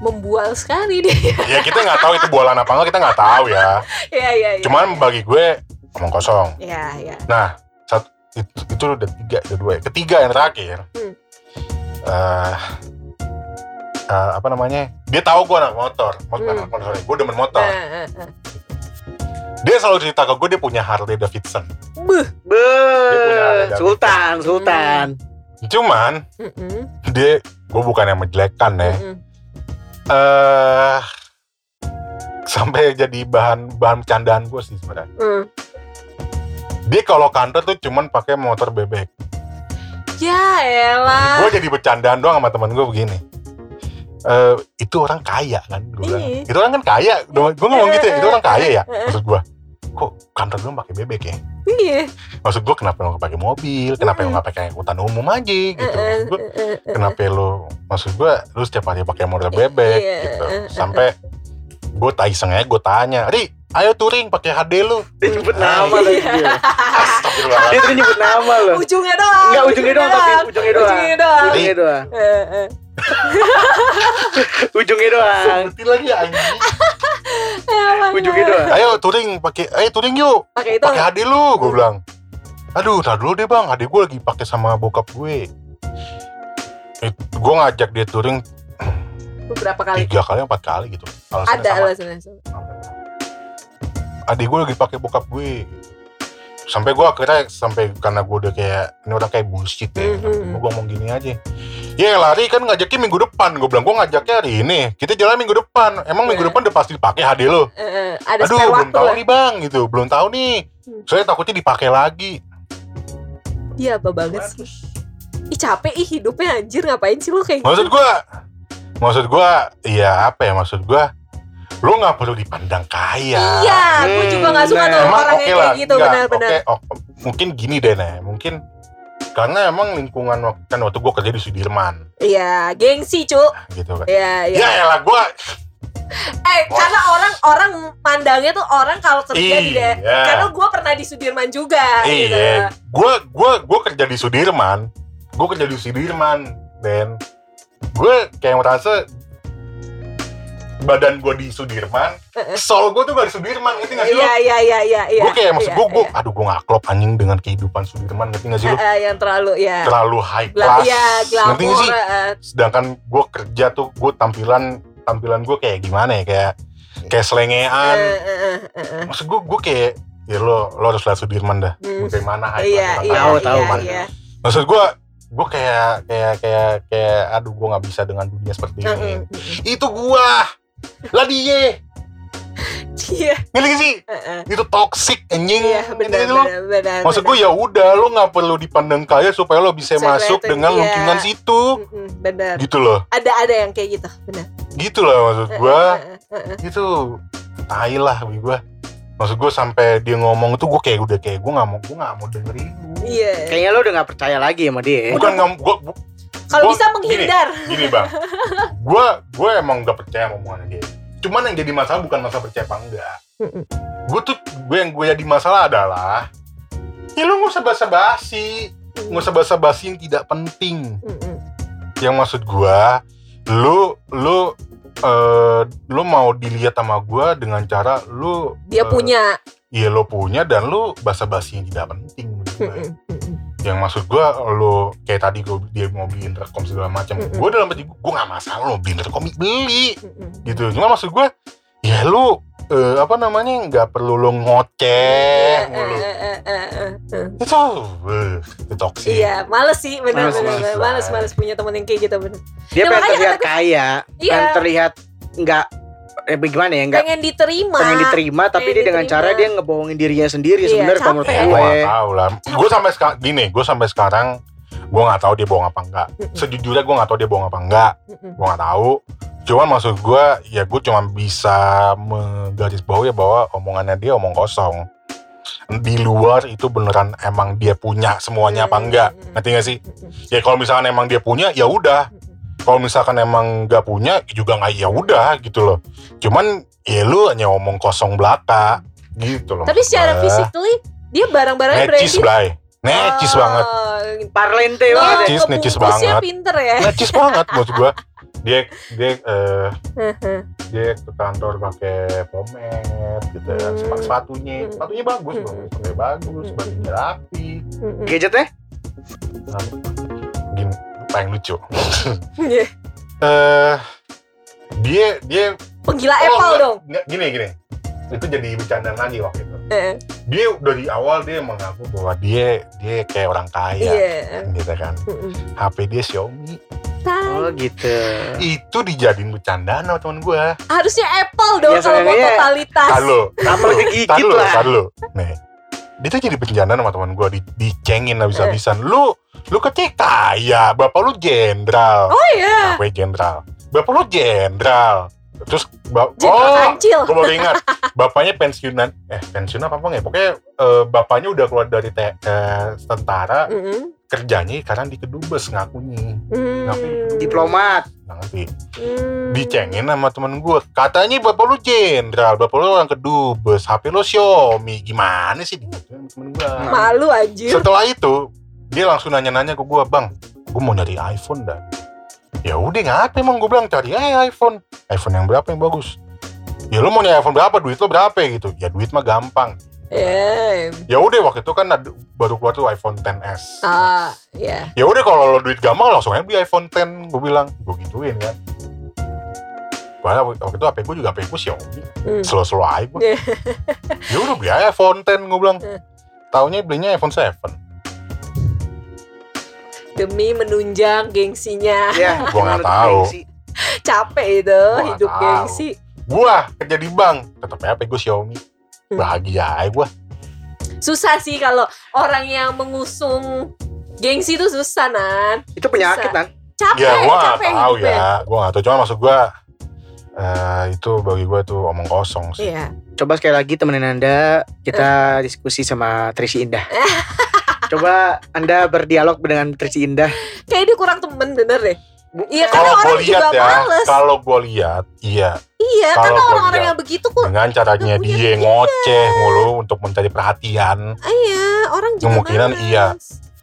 Membual sekali dia. ya kita nggak tahu itu bualan apa enggak kita nggak tahu ya Iya, iya, iya. cuman bagi gue omong kosong Iya, iya. nah satu itu, itu udah tiga udah dua ya. ketiga yang terakhir Hmm. eh eh, apa namanya dia tahu gue anak motor motor Hmm. motor gue demen motor ah, ah. dia selalu cerita ke gue dia punya Harley Davidson Buh. Be, punya ada Sultan, Sultan. cuman Mm-mm, dia gue bukan yang menjelekkan ya mm-mm. eh sampai jadi bahan bahan candaan gue sih sebenarnya Mm. dia kalau kantor tuh cuman pakai motor bebek Ya elah. gue jadi bercandaan doang sama temen gue begini eh itu orang kaya kan gue bilang Iya. itu orang kan kaya gue ngomong gitu ya itu orang kaya ya eh. maksud gue kok kantor lu pakai bebek ya Iya. maksud gue kenapa lu nggak pakai mobil kenapa lu nggak pakai angkutan umum aja gitu maksud gue kenapa lu maksud gue lu setiap hari pakai motor bebek Iya, gitu eh, eh, sampai gue tak iseng aja gue tanya Ri ayo touring pakai HD lu Dia nyebut Ah, nama lagi dia. Astagfirullahaladzim. Dia tuh nyebut nama loh. Ujungnya doang. Enggak ujungnya doang tapi ujungnya doang. Ujungnya doang. Ujungnya doang. Ujungnya doang. Sebutin lagi anjing Ya, Bang. Ujungnya doang. ayo touring pakai ayo touring yuk Pakai itu. pakai HD lu gue bilang aduh tar dulu deh bang adik gue lagi pakai sama bokap gue gue ngajak dia touring Beberapa kali. tiga kali empat kali gitu Alasannya Ada sama. alasannya. adik gue lagi pakai bokap gue sampai gue akhirnya sampai karena gue udah kayak ini orang kayak bullshit ya Mhm. gue ngomong gini aja ya lari kan ngajaknya minggu depan. Gue bilang gue ngajaknya hari ini. Kita jalan minggu depan. Emang minggu Iya. depan udah pasti dipakai HD lo eh, ada aduh belum tahu lah. nih bang gitu. Belum tahu nih. Hmm. saya takutnya dipakai lagi. Iya apa banget sih. Ih capek. Ih hidupnya anjir. Ngapain sih lo kayak maksud gitu? gue maksud gue ya apa ya maksud gue lo nggak perlu dipandang kaya. Iya, gue juga gak suka Hmm, tuh Emang orang yang lah, kayak gitu. benar-benar. oke, oh, mungkin gini deh nih, mungkin karena emang lingkungan wak- kan waktu gue kerja di Sudirman Iya, gengsi cu. gitu kan. Iya, iya. Ya elah gue Eh, karena orang orang mandangnya tuh orang kalau kerja di daerah. iya. Karena gue pernah di Sudirman juga. gitu. Iya, gue gue gue kerja di Sudirman, gue kerja di Sudirman, dan gue kayak merasa badan gue di Sudirman, soul gue tuh gak di Sudirman, ngerti gak sih lo? Iya, iya, iya, iya, iya. gue kayak maksud iya, gue, gue, iya. aduh gue gak klop anjing dengan kehidupan Sudirman, ngerti gak sih lo? Yang terlalu ya. Terlalu high class, Iya, ngerti gak sih? sedangkan gue kerja tuh gue tampilan tampilan gue kayak gimana ya kayak kayak selengean maksud gue gue kayak ya lo lo harus lihat Sudirman dah Hmm. bagaimana high Iya, class iya, Tahu, iya, tahu, iya. maksud gue gue kayak kayak kayak kayak aduh gue nggak bisa dengan dunia seperti ini mm, itu gue lah dia Iya, ngerti sih itu toxic anjing iya, benar, benar, benar. maksud gue ya udah lo nggak perlu dipandang kaya supaya lo bisa masuk dengan iya. lingkungan situ benar. gitu loh Ada ada yang kayak gitu, benar. gitu loh maksud gue eh, eh. itu tai lah bagi gue maksud gue sampai dia ngomong itu gue kayak udah kayak gue nggak mau gue nggak mau dengerin. Iya. Kayaknya lo udah gak percaya lagi sama dia bukan nggak gue Kalau bisa menghindar. gini bang. Gue gue emang gak percaya sama omongannya dia. Cuman yang jadi masalah bukan masalah percaya apa enggak. Gue tuh gue yang gue jadi masalah adalah ya lu nggak usah basa-basi. Nggak usah basa-basi yang tidak penting. Yang maksud gua lu lu eh lu mau dilihat sama gua dengan cara lu Dia eh, punya. iya lo punya dan lu basa-basi yang tidak penting menurut gue. Yang maksud gua lo kayak tadi gua dia mau beliin rekom segala macam Mm-mm. gua dalam hati gua, nggak masalah lo beliin rekom beli Mm-mm. gitu cuma maksud gua ya lu eh, apa namanya nggak perlu lo ngoceh Eh, mulu eh, itu itu toxic Iya, males sih, benar Males, benar males. Males males punya temen yang kayak gitu benar. Dia Ya, pengen terlihat kaya, Iya. pengen terlihat nggak eh gimana ya nggak Pengen diterima. pengen diterima tapi pengen dia dengan diterima. cara dia ngebohongin dirinya sendiri Iya, sebenarnya kalau menurut gue gue tau lah. Gue sampai sekarang gini, gue sampai sekarang gue nggak tahu dia bohong apa enggak. Sejujurnya gue nggak tahu dia bohong apa enggak. Gue nggak tahu. Cuman maksud gue, ya gue cuma bisa menggarisbawahi bahwa omongannya dia omong kosong. Di luar itu beneran emang dia punya semuanya apa enggak? Ngerti gak sih? Ya kalau misalkan emang dia punya, ya udah. Kalau misalkan emang nggak punya, juga nggak ya udah gitu loh. Cuman ya lu hanya omong kosong belaka gitu loh. Tapi secara physically dia barang-barangnya necis branded. Blay necis Oh, banget parlente Oh, banget. Necis, necis banget. pinter ya. necis banget maksud gua dia dia eh, dia ke kantor pakai pomade gitu ya Hmm. sepatu sepatunya Hmm. sepatunya bagus Hmm. bagus pakai bagus Hmm. bajunya rapi Mm-mm. gadgetnya Nah, gini paling lucu Iya. eh dia dia Penggila oh, Apple enggak, dong. enggak, gini gini itu jadi bercandaan lagi waktu itu Eh, dia dari awal dia mengaku bahwa dia dia kayak orang kaya Iya. gitu kan. HP dia Xiaomi oh gitu itu dijadiin bercandaan sama temen gue Harusnya Apple dong Ya, kalau mau sayangnya- totalitas. Halo, Apple kegigit lu, lah. lu. Nih, dia tuh jadi bercandaan sama teman gue, di, dicengin habis-habisan. Lu, lu kecil kaya, bapak lu jenderal. Oh iya. Bapak jenderal. Bapak lu jenderal. Terus, ba- Jenderal oh, kancil. gue baru ingat. Bapaknya pensiunan, eh pensiun apa apa ya? Pokoknya eh, bapaknya udah keluar dari te- eh, tentara, Mm-mm. Kerjanya sekarang di kedubes ngakunya. Hmm. Ngapain? diplomat Nggak ngerti. Hmm. dicengin sama temen gue katanya bapak lu jenderal bapak lu orang kedubes HP lu Xiaomi gimana sih temen gue Malu anjir. setelah itu dia langsung nanya-nanya ke gue bang gue mau nyari iPhone dah ya udah ngapa emang gue bilang cari aja iPhone iPhone yang berapa yang bagus ya lu mau nyari iPhone berapa duit lu berapa gitu ya duit mah gampang Ya. Ya udah waktu itu kan ada- baru keluar tuh iPhone XS. Ah, ya. Ya udah kalau lo duit gampang langsung aja beli iPhone X gue bilang. Gue gituin kan. Padahal waktu itu HP gue juga HP gue Xiaomi. Hmm. Slow-slow aja gue. Iya. ya udah beli aja iPhone X gue bilang. Hmm. Taunya belinya iPhone 7. Demi menunjang gengsinya. Ya, Gua nggak menurut tahu. Capek itu nggak hidup tahu. gengsi. Gua kerja di bank, tetap HP gue Xiaomi. Hmm. Bahagia aja gue. Susah sih kalau orang yang mengusung gengsi itu susah, Nan. Itu penyakit kan? Capek, Ya gue gak capek tahu hidupnya. ya. Gue gak tahu. Cuma maksud gue eh itu bagi gue tuh omong kosong sih. Iya. Coba sekali lagi temenin Anda kita diskusi sama Trisi Indah. Coba Anda berdialog dengan Trisi Indah. Kayak dia kurang temen bener deh. Iya, karena Kalau gue orang lihat juga ya, males. kalau gue lihat, iya Iya, kalau karena gua orang-orang yang begitu kok. dengan caranya dia ngoceh mulu untuk mencari perhatian. Iya, orang juga Kemungkinan males. iya.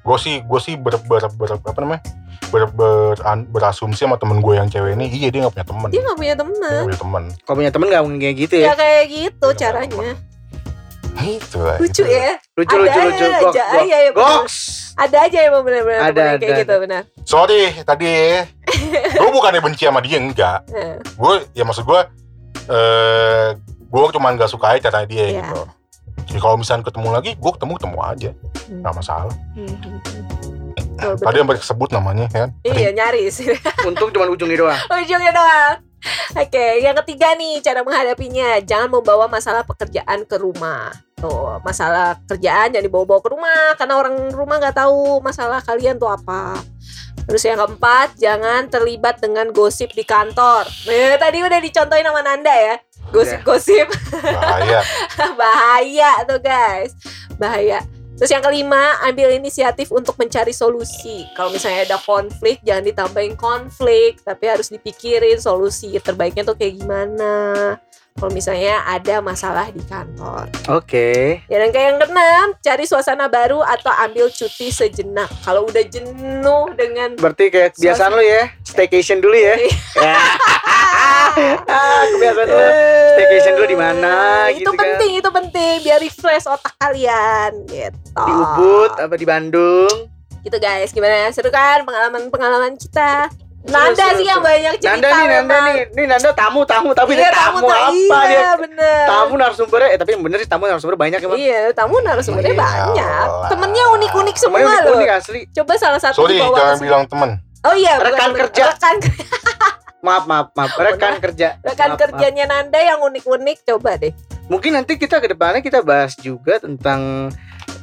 Gue sih, gue sih ber, ber, ber- apa namanya, ber, ber- an- berasumsi sama temen gue yang cewek ini, iya dia gak punya temen. Dia gak punya Dia teman. nggak punya temen. Kalau punya temen gak mungkin kayak gitu Ya ya. kayak gitu Iya, caranya. Itu lah. Lucu itu. ya. Lucu Ada lucu lucu. aja, Goks, iya, goks. iya. Ada aja yang benar-benar Ada, kayak ada, gitu, benar. Sorry tadi, gue bukannya benci sama dia enggak. Nah, Gue ya maksud gue, eh gue cuma nggak suka aja caranya dia Iya. gitu. Jadi kalau misalnya ketemu lagi, gue ketemu ketemu aja, Hmm. nggak masalah. hmm, hmm, hmm. Betul. Tadi yang sebut namanya kan. Iya nyaris. Untung cuma ujungnya doang. Ujungnya doang. Oke, yang ketiga nih cara menghadapinya, jangan membawa masalah pekerjaan ke rumah. Tuh, masalah kerjaan jangan dibawa-bawa ke rumah karena orang rumah nggak tahu masalah kalian tuh apa. Terus yang keempat, jangan terlibat dengan gosip di kantor. Eh, tadi udah dicontohin sama Nanda ya. Gosip-gosip Bahaya. bahaya tuh guys. Bahaya. Terus yang kelima, ambil inisiatif untuk mencari solusi. Kalau misalnya ada konflik, jangan ditambahin konflik, tapi harus dipikirin solusi terbaiknya tuh kayak gimana. Kalau misalnya ada masalah di kantor. Oke. Ya dan kayak yang keenam, cari suasana baru atau ambil cuti sejenak. Kalau udah jenuh dengan Berarti kayak kebiasaan lu ya. Staycation dulu ya. Ya. ah, kebiasaan lu. Staycation dulu di mana itu gitu kan. penting, itu penting biar refresh otak kalian gitu. Di Ubud apa di Bandung? Gitu guys, gimana? Seru kan pengalaman-pengalaman kita? Nanda seru, sih yang banyak cerita Nanda nih, Nanda memang. nih. Nih Nanda tamu, tamu. Tapi Iya, dia tamu, tak- apa iya, dia? bener. Tamu narasumbernya, eh tapi yang bener sih tamu narasumber banyak emang. Iya, tamu narasumbernya Iya banyak. lah. Temennya unik-unik semua Semuanya loh. unik-unik asli. Coba salah satu Sorry, dibawa jangan ke sini. bilang temen. Oh iya, Rekan bener-bener. kerja. Rekan, Maaf, maaf, maaf. Rekan kerja. rekan Maaf, kerjanya Nanda yang unik-unik coba deh. Mungkin nanti kita ke depannya kita bahas juga tentang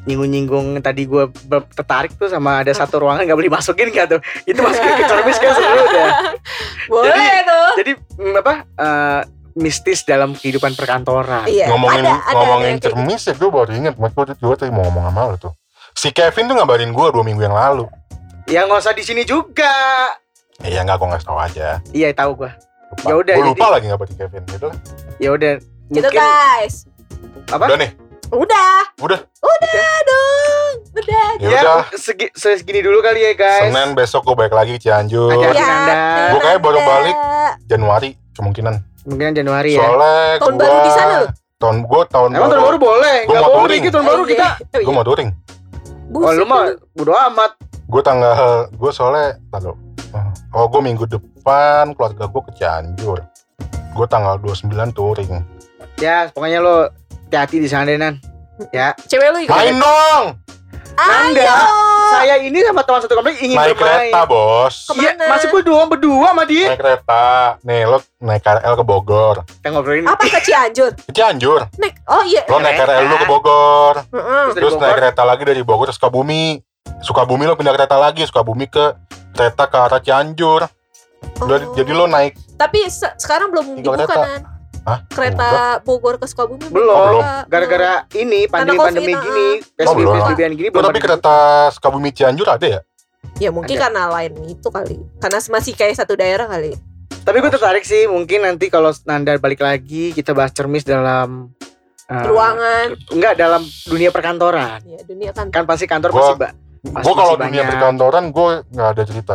nyinggung-nyinggung tadi gue tertarik tuh sama ada satu ruangan nggak boleh masukin gak tuh itu masukin ke cermis kan seru deh Boleh tuh. jadi mm, apa eh, mistis dalam kehidupan perkantoran Iya, ngomongin ada, ada, ngomongin ada kayak cermis ya gue baru inget. Gue gue tadi mau ngomong sama lu tuh. Si Kevin tuh ngabarin gue dua minggu yang lalu. ya nggak usah di sini juga Eh, ya nggak gue nggak tahu aja. iya tahu gue. Ya udah, Gue lupa jadi- lagi ngabarin Kevin gitu. lah. ya udah gitu guys. apa Udah nih, Udah. Udah. Udah dong. Udah. ya, ya udah. segi, segini dulu kali ya guys Senin besok gue balik lagi ke Cianjur. Hati-hati. Nanda. Gua kayak baru balik. Januari kemungkinan. mungkin Januari ya Soalnya Tahun gua, baru di sana lu? Tahun gue tahun emang tahun baru boleh Gua nggak mau boleh touring. gitu tahun baru Oh, kita iya. Oh, Gue iya. mau touring. oh lu mah bodo amat Gue tanggal gue soalnya lalu. Oh gue minggu depan keluarga gue ke Cianjur. Gue tanggal 29 touring. ya pokoknya lo hati-hati di sana Nan ya Cewek lu ikut. Main dong. Nanda, Ayo. saya ini sama teman satu komplek ingin Naik bermain kereta bos. Ke mana? Iya, masih gue doang berdua sama dia. Naik kereta. Nih lo naik KRL ke Bogor. Kita ngobrolin Apa ke Cianjur? Ke Cianjur. Nek. Oh iya. Lo naik Kereta. KRL lu ke Bogor. Heeh. Terus dari Terus naik Bogor. kereta lagi dari Bogor ke Sukabumi. Sukabumi lo pindah kereta lagi. Sukabumi ke kereta ke arah Cianjur. Udah, Oh. Jadi lo naik Tapi se- sekarang belum dibuka kan? Hah? Kereta Bogor ke Sukabumi Belum. Oh, belum. gara-gara ini Karena pandemi-pandemi COVID, gini, Oh, PSBB belum. PSBB gini Lo belum tapi kereta Sukabumi Cianjur ada ya? Ya mungkin Ada. karena lain itu kali. Karena masih kayak satu daerah kali. Tapi gue tertarik sih, mungkin nanti kalau Nanda balik lagi kita bahas cermis dalam eh, Ruangan. enggak dalam dunia perkantoran. Ya dunia kan. Kan pasti kantor Gua- pasti ba- Pasti Gue kalau dunia banyak. perkantoran gue nggak ada cerita.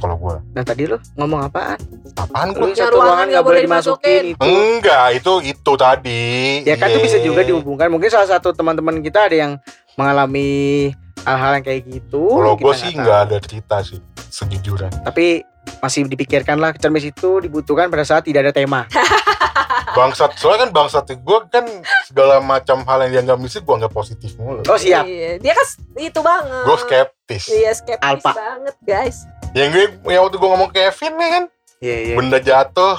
Kalau gue. Nah tadi lu ngomong apaan? Apaan Lu satu ruangan nggak boleh dimasukin itu. Enggak, itu itu tadi. Ya kan itu Iya. bisa juga dihubungkan. Mungkin salah satu teman-teman kita ada yang mengalami hal-hal yang kayak gitu. Kalau gue sih nggak ada cerita sih, sejujurnya. Tapi masih dipikirkan lah cermis itu dibutuhkan pada saat tidak ada tema. Bangsat, soalnya kan bangsat gue kan segala macam hal yang dianggap mistis gue anggap positif mulu. Oh siap. Iya, dia kan itu banget. Gue skeptis. Iya skeptis Alpha. banget guys. Yang gue, yang waktu gue ngomong Kevin nih kan, Iya iya. benda jatuh,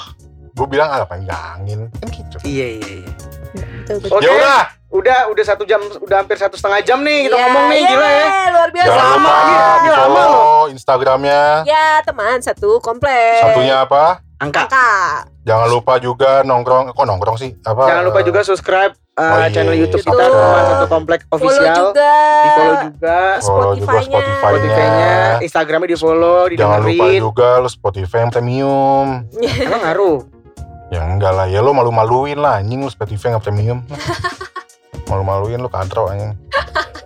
gue bilang ah, apa enggak angin kan gitu. Iya iya iya. Oke. Ya udah, Udah udah satu jam, udah hampir satu setengah jam nih kita Iya, ngomong nih iya, gila ya. Luar biasa. jangan lama, lupa di lama follow Instagramnya. Ya teman satu komplek. Satunya apa? Angka. Kakak. Jangan lupa juga nongkrong, kok nongkrong sih? Apa? Jangan lupa juga subscribe uh, Oh, iya, channel YouTube iya. kita teman satu komplek Follow official. juga. Di follow juga. follow Spotify-nya. Spotify-nya. Spotify-nya, Instagramnya di follow, Jangan lupa juga lu Spotify yang premium. Emang ngaruh. Ya enggak lah, ya lu malu-maluin lah anjing lu Spotify nggak premium. malu-maluin lu katro anjing.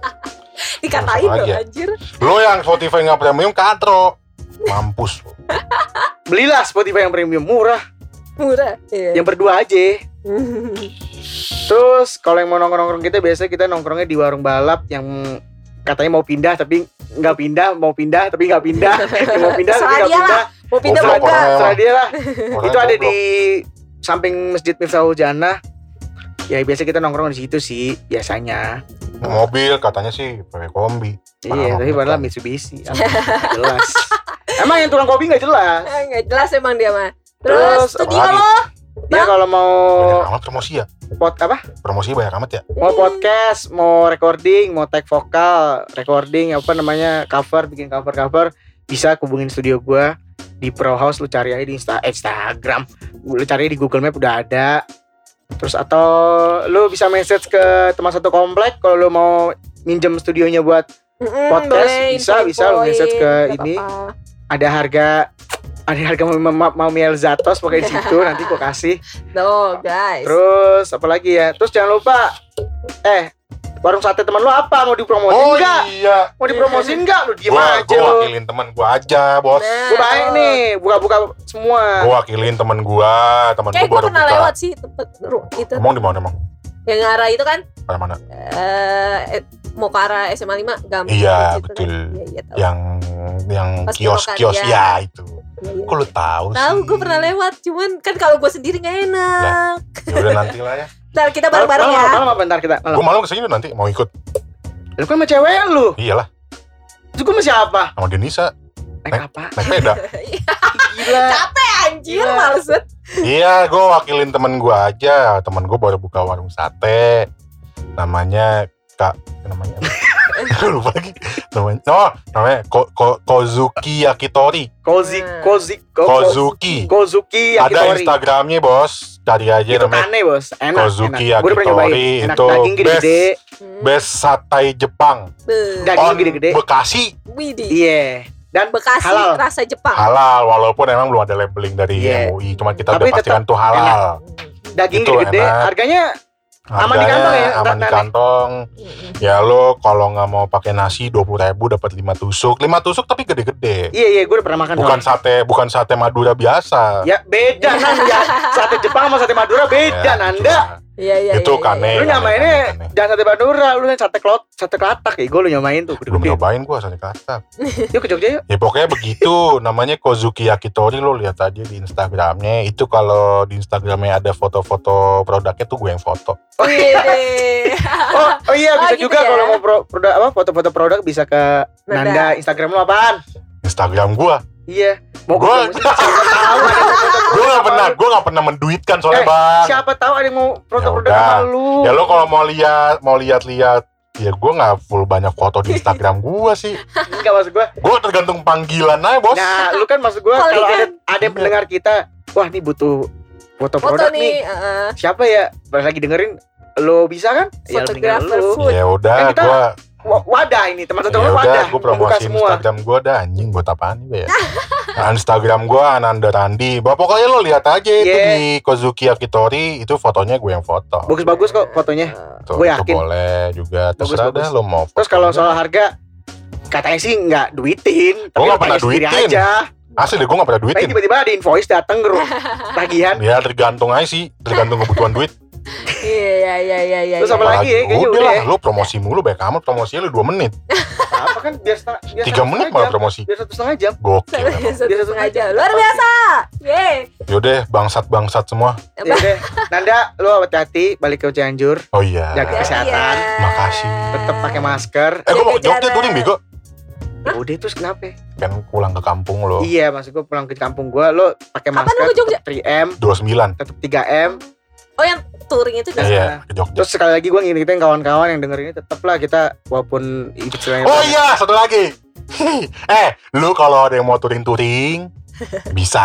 Dikatain loh aja. anjir. Lu yang Spotify nggak premium katro. Mampus lu. Belilah Spotify yang premium murah. Murah. Iya. Yang berdua aja. Terus kalau yang mau nongkrong-nongkrong kita biasanya kita nongkrongnya di warung balap yang katanya mau pindah tapi nggak pindah, mau pindah tapi nggak pindah, Yang mau pindah tapi Serah nggak pindah. Mau pindah mau enggak? Terserah dia lah. Itu ada di samping Masjid Miftahul Jannah. Ya biasa kita nongkrong di situ sih biasanya. mobil katanya sih pakai kombi. Iya, tapi padahal. Mitsubishi. Nggak jelas. Emang yang tukang kopi nggak jelas. Eh, Nggak jelas emang dia mah. Terus, Terus, studio apalagi? lo Ya kalau mau Banyak amat promosi ya. pot apa? Promosi banyak amat ya. Mau podcast, mau recording, mau tag vokal, recording apa namanya cover, bikin cover cover bisa hubungin studio gua di Pro House lu cari aja di Insta Instagram, lu cari di Google Map udah ada. Terus atau lu bisa message ke teman satu komplek kalau lu mau minjem studionya buat Mm-mm, podcast, boleh, bisa, bisa lu message ke ini. Ada harga ada harga mau mau Miel Zatos pakai di situ nanti gua kasih. No guys. Terus apa lagi ya? Terus jangan lupa eh warung sate teman lu apa mau dipromosin Oh enggak? iya. Mau dipromosin enggak? Lu diem Gua, aja gua lu. wakilin teman gua aja, bos. Nah, Gua baik nih, buka-buka semua. Gua wakilin teman gua, teman Kayak gua gue baru pernah buka. lewat sih tempat itu Emang di mana emang? yang arah itu kan mana? eh eh, mau ke arah SMA 5 gampang Iya, gitu betul. Kan. Iya, iya, tahu. Yang yang Pas kios-kios belokan, ya ya. itu. Iya, iya. Kok lu tahu sih? Tahu gue pernah lewat, cuman kan kalau gue sendiri nggak enak. Ya udah nanti lah ya. Ntar kita Malam, bareng-bareng malam, ya. malam apa ntar kita? Malam. Gua malam ke sini nanti mau ikut. Lu kan sama cewek lu. Iyalah, Terus gua sama siapa? sama Denisa Naik apa? naik sepeda. Gila. Capek anjir, Gila. males banget. iya, gua wakilin temen gua aja. Temen gua baru buka warung sate. Namanya Kak namanya apa? lupa lagi namanya oh namanya Ko, Ko, Kozuki Yakitori Kozi, Nah. Kozi, Ko, Kozuki Kozuki ada Yakitori. Instagramnya bos cari aja Itu namanya kane bos, enak. Kozuki enak. Yakitori. Enak itu daging gede-gede. Hmm. best satai Jepang. Daging on gede-gede. Bekasi Widih. Iya. Dan Bekasi halal. rasa Jepang. halal walaupun emang belum ada labeling dari Iya. MUI cuma kita Tapi udah pastikan tuh halal daging Itu gede-gede. enak. Harganya Aman di Harganya kantong ya, aman di kantong ya lo kalau nggak mau pakai nasi dua puluh ribu dapat lima tusuk lima tusuk tapi gede-gede Iya iya, gue udah pernah makan. bukan soalnya. sate bukan sate Madura biasa Ya beda nan ya. Sate Jepang sama sate Madura beda Ya, Nanda. Iya iya. Itu iya, iya, kane. iya. Lu nyamainnya Kane, jangan sate Madura, lu yang sate klot, sate kelatak ya. Gue lu nyamain tuh belum nyobain gua sate katak Yuk ke Jogja yuk. ya pokoknya begitu namanya Kozuki Yakitori lo lihat aja di Instagramnya itu kalau di Instagramnya ada foto-foto produknya tuh gue yang foto. Oh, oh iya Oh, bisa gitu juga ya. kalau mau pro, produk apa foto-foto produk bisa ke Nanda. Nanda. Instagram lu apaan? Instagram gua Iya. Mau tahu ada foto gue sama pernah gue nggak pernah menduitkan soalnya Eh, bang Siapa tahu ada yang mau produk-produk Ya sama lu. ya lo kalau mau lihat mau lihat-lihat ya gue nggak full banyak foto di Instagram gue sih Enggak maksud gua. gue tergantung panggilan aja bos Nah, lu kan maksud gua Kali kalau ada kan. ada pendengar kita, wah nih butuh foto Foto produk nih, nih. uh, Siapa ya? Pas lagi dengerin lo bisa kan? Ya tinggal fotografer lu. food. ya udah Kan kita gue Wa- Wadah ini teman-teman ya wadah gue semua. Instagram gue dah anjing buat apaan ya Instagram gue Ananda Randi Bah, pokoknya lo lihat aja itu Yeah. di Kozuki Yakitori itu fotonya gue yang foto Bagus-bagus kok fotonya. Tuh, gue itu yakin. boleh juga terserah Bagus-bagus. dah lo mau Terus kalau soal harga katanya sih nggak duitin, tapi nggak pernah duitin. aja. Asli deh gue gak pernah Tapi duitin. tiba-tiba ada invoice datang ke tagihan. Ya tergantung aja sih, tergantung kebutuhan duit. Iya iya iya iya. Terus iya. apa lagi ya? Kayaknya udah udah lah, ya. lu promosi mulu baik amat promosinya lu 2 menit. Apa kan biar setengah biar 3 satu menit malah promosi. Biar satu setengah jam. Gokil Biar satu setengah jam. Luar biasa. Yeay. Yaudah bangsat-bangsat semua. Ya udah. Nanda, lu hati-hati balik ke Cianjur. Oh iya. Jaga kesehatan. Makasih. Tetap pakai masker. Eh gue mau Jogja touring bego. Ya udah terus kenapa? Kan pulang ke kampung lo. Iya, maksud gue pulang ke kampung gua lo pakai Kapan masker lu ke Jogja? tetap 3M, 29. tetap 3M. Oh yang touring itu di Iya, ke Jogja. Terus sekali lagi gue ngingetin kawan-kawan yang denger ini tetap lah kita walaupun hidup selain Oh iya, satu lagi. eh, lu kalau ada yang mau touring-touring bisa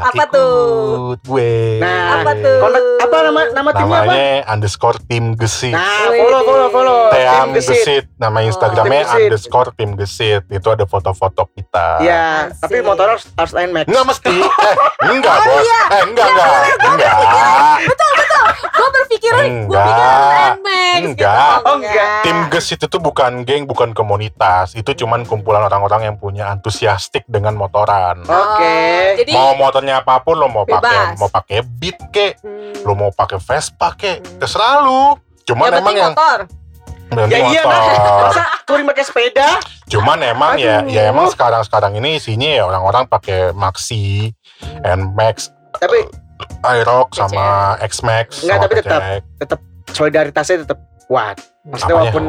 Apa ikut tuh? gue. Nah, Apa tuh? Kontak apa nama nama timnya apa? Namanya underscore tim gesit. Nah, follow follow follow. Team Tim Gesit. gesit. Nama Instagramnya Gesit. underscore tim gesit. Itu ada foto-foto kita. Iya, Asik. tapi motor harus harus Nmax. Enggak mesti. Eh, enggak, Oh, Bos. iya. Eh, enggak, enggak. Enggak. Gue berpikiran, gue Enggak. pikir Nmax. Enggak. Oh, enggak. Tim gesit itu bukan geng, bukan komunitas. Itu cuman kumpulan orang-orang yang punya antusiastik dengan motoran. Oke. Oh, Jadi mau motornya apa pun lo mau pakai mau pakai beat kek hmm, lo mau pakai Vespa kek Hmm. terserah lu cuman yang emang yang motor. Ya iya, motor Masa touring pakai sepeda? cuman emang ya Aduh. ya emang sekarang sekarang ini isinya ya orang-orang pakai Maxi Nmax Tapi Aerox sama X-Max Enggak, tapi tetap. PCX. solidaritasnya tetap kuat. Maksudnya Apanya? walaupun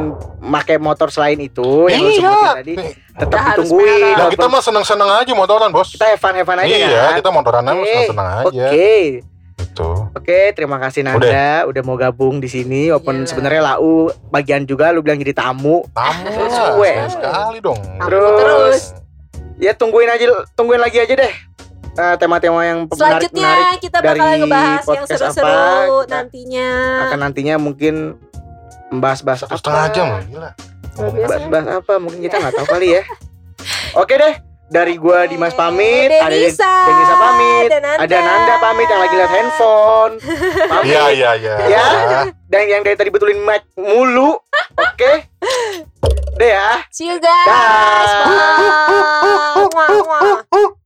pakai motor selain itu yang lu iya sebutin tadi tetap Udah ditungguin. nah, walaupun kita mah seneng-seneng aja motoran bos kita fun aja iya kan. kita motoran aja Oke. seneng-seneng aja Oke. gitu Oke, terima kasih Nanda udah, mau gabung di sini. Walaupun Iya. sebenarnya lau bagian juga lu bilang jadi tamu. tamu Terus gue. sekali dong Terus. terus. Ya tungguin aja tungguin lagi aja deh. Eh, tema-tema yang menarik Selanjutnya menarik kita dari bakalan ngebahas yang seru-seru kita nantinya. akan nantinya mungkin membahas-bahas apa. setengah jam gila. Bahas-bahas apa mungkin kita nggak tahu kali ya. Oke deh, dari gua Dimas pamit, ada Den- Denisa, Denisa pamit, ada Nanda. ada Nanda pamit yang lagi lihat handphone. Pamit. iya iya iya Ya. Dan yang dari tadi betulin mic mulu. Oke. Deh ya. See you guys. Bye.